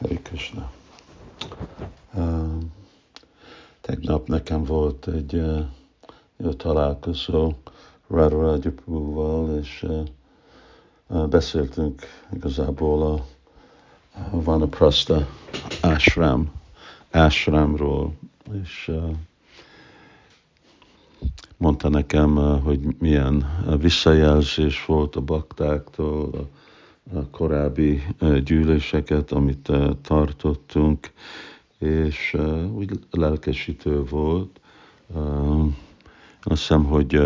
Hari Krishna. Tegnap nekem volt egy jó találkozó Prabhuval, és uh, beszéltünk igazából a, a Vanaprastha ashram, ashramról, és mondta nekem, hogy milyen visszajelzés volt a baktáktól, a korábbi gyűléseket, amit tartottunk, és úgy lelkesítő volt. Azt hiszem, hogy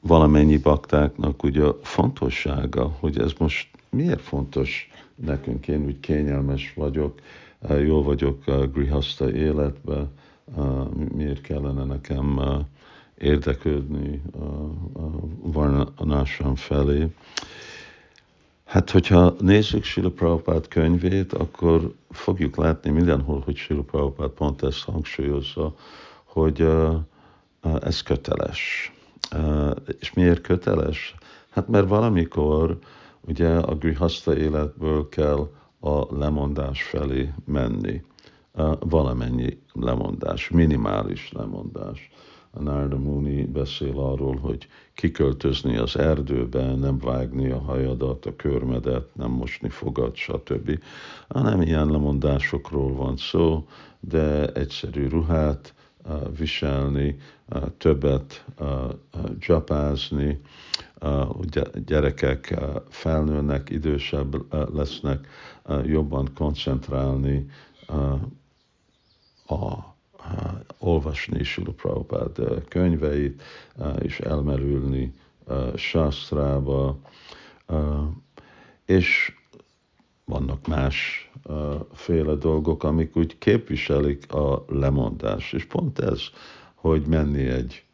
valamennyi baktáknak ugye a fontossága, hogy ez most miért fontos nekünk, én úgy kényelmes vagyok, jól vagyok a grihaszta életbe, miért kellene nekem érdeklődni Varnasram felé. Hát, hogyha nézzük Sila Prabhupád könyvét, akkor fogjuk látni mindenhol, hogy Sila Prabhupád pont ezt hangsúlyozza, hogy uh, ez köteles. Uh, és miért köteles? Hát mert valamikor ugye a grihaszta életből kell a lemondás felé menni. Valamennyi lemondás, minimális lemondás a Narda Muni beszél arról, hogy kiköltözni az erdőbe, nem vágni a hajadat, a körmedet, nem mosni fogad, stb. Hanem ilyen lemondásokról van szó, de egyszerű ruhát viselni, többet csapázni, gyerekek felnőnek, idősebb lesznek, jobban koncentrálni a olvasni Sula Prabhupád könyveit, és elmerülni sásztrába, és vannak más féle dolgok, amik úgy képviselik a lemondást. És pont ez, hogy menni egy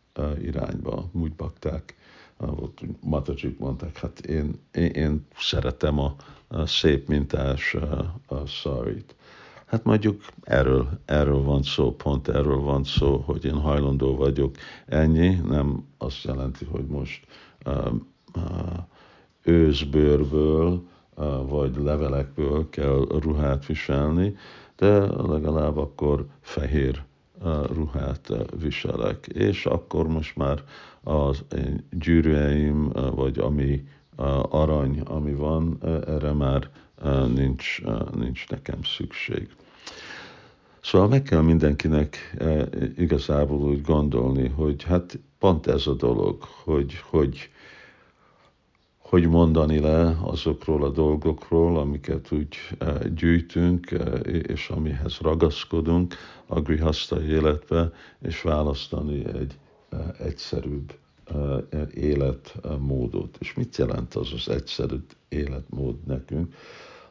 irányba. Úgy bakták, volt, Matacsik mondták, hát én, én, én szeretem a, a szép mintás a, a szarit. Hát mondjuk erről, erről van szó, pont erről van szó, hogy én hajlandó vagyok ennyi, nem azt jelenti, hogy most uh, uh, őzbőrből uh, vagy levelekből kell ruhát viselni, de legalább akkor fehér uh, ruhát uh, viselek, és akkor most már az én gyűrűeim, vagy ami arany, ami van, erre már nincs, nincs nekem szükség. Szóval meg kell mindenkinek igazából úgy gondolni, hogy hát pont ez a dolog, hogy, hogy, hogy mondani le azokról a dolgokról, amiket úgy gyűjtünk, és amihez ragaszkodunk a grihaszta életbe, és választani egy egyszerűbb életmódot. És mit jelent az az egyszerű életmód nekünk?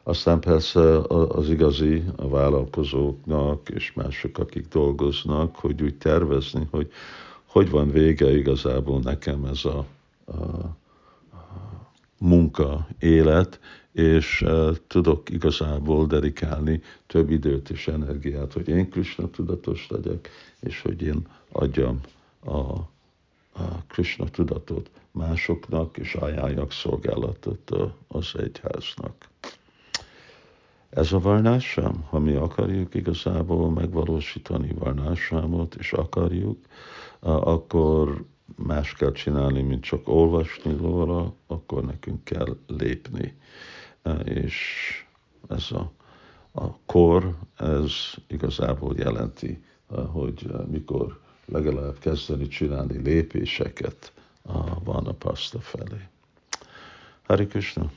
Aztán persze az igazi a vállalkozóknak és mások, akik dolgoznak, hogy úgy tervezni, hogy hogy van vége igazából nekem ez a, a, a munka, élet, és uh, tudok igazából dedikálni több időt és energiát, hogy én Krishna tudatos legyek, és hogy én adjam a, a Krishna tudatot másoknak, és ajánljak szolgálatot az egyháznak. Ez a varnásám, ha mi akarjuk igazából megvalósítani varnásámot, és akarjuk, akkor más kell csinálni, mint csak olvasni róla, akkor nekünk kell lépni. És ez a, a kor, ez igazából jelenti, hogy mikor legalább kezdeni csinálni lépéseket a paszta felé. Hari Krishna!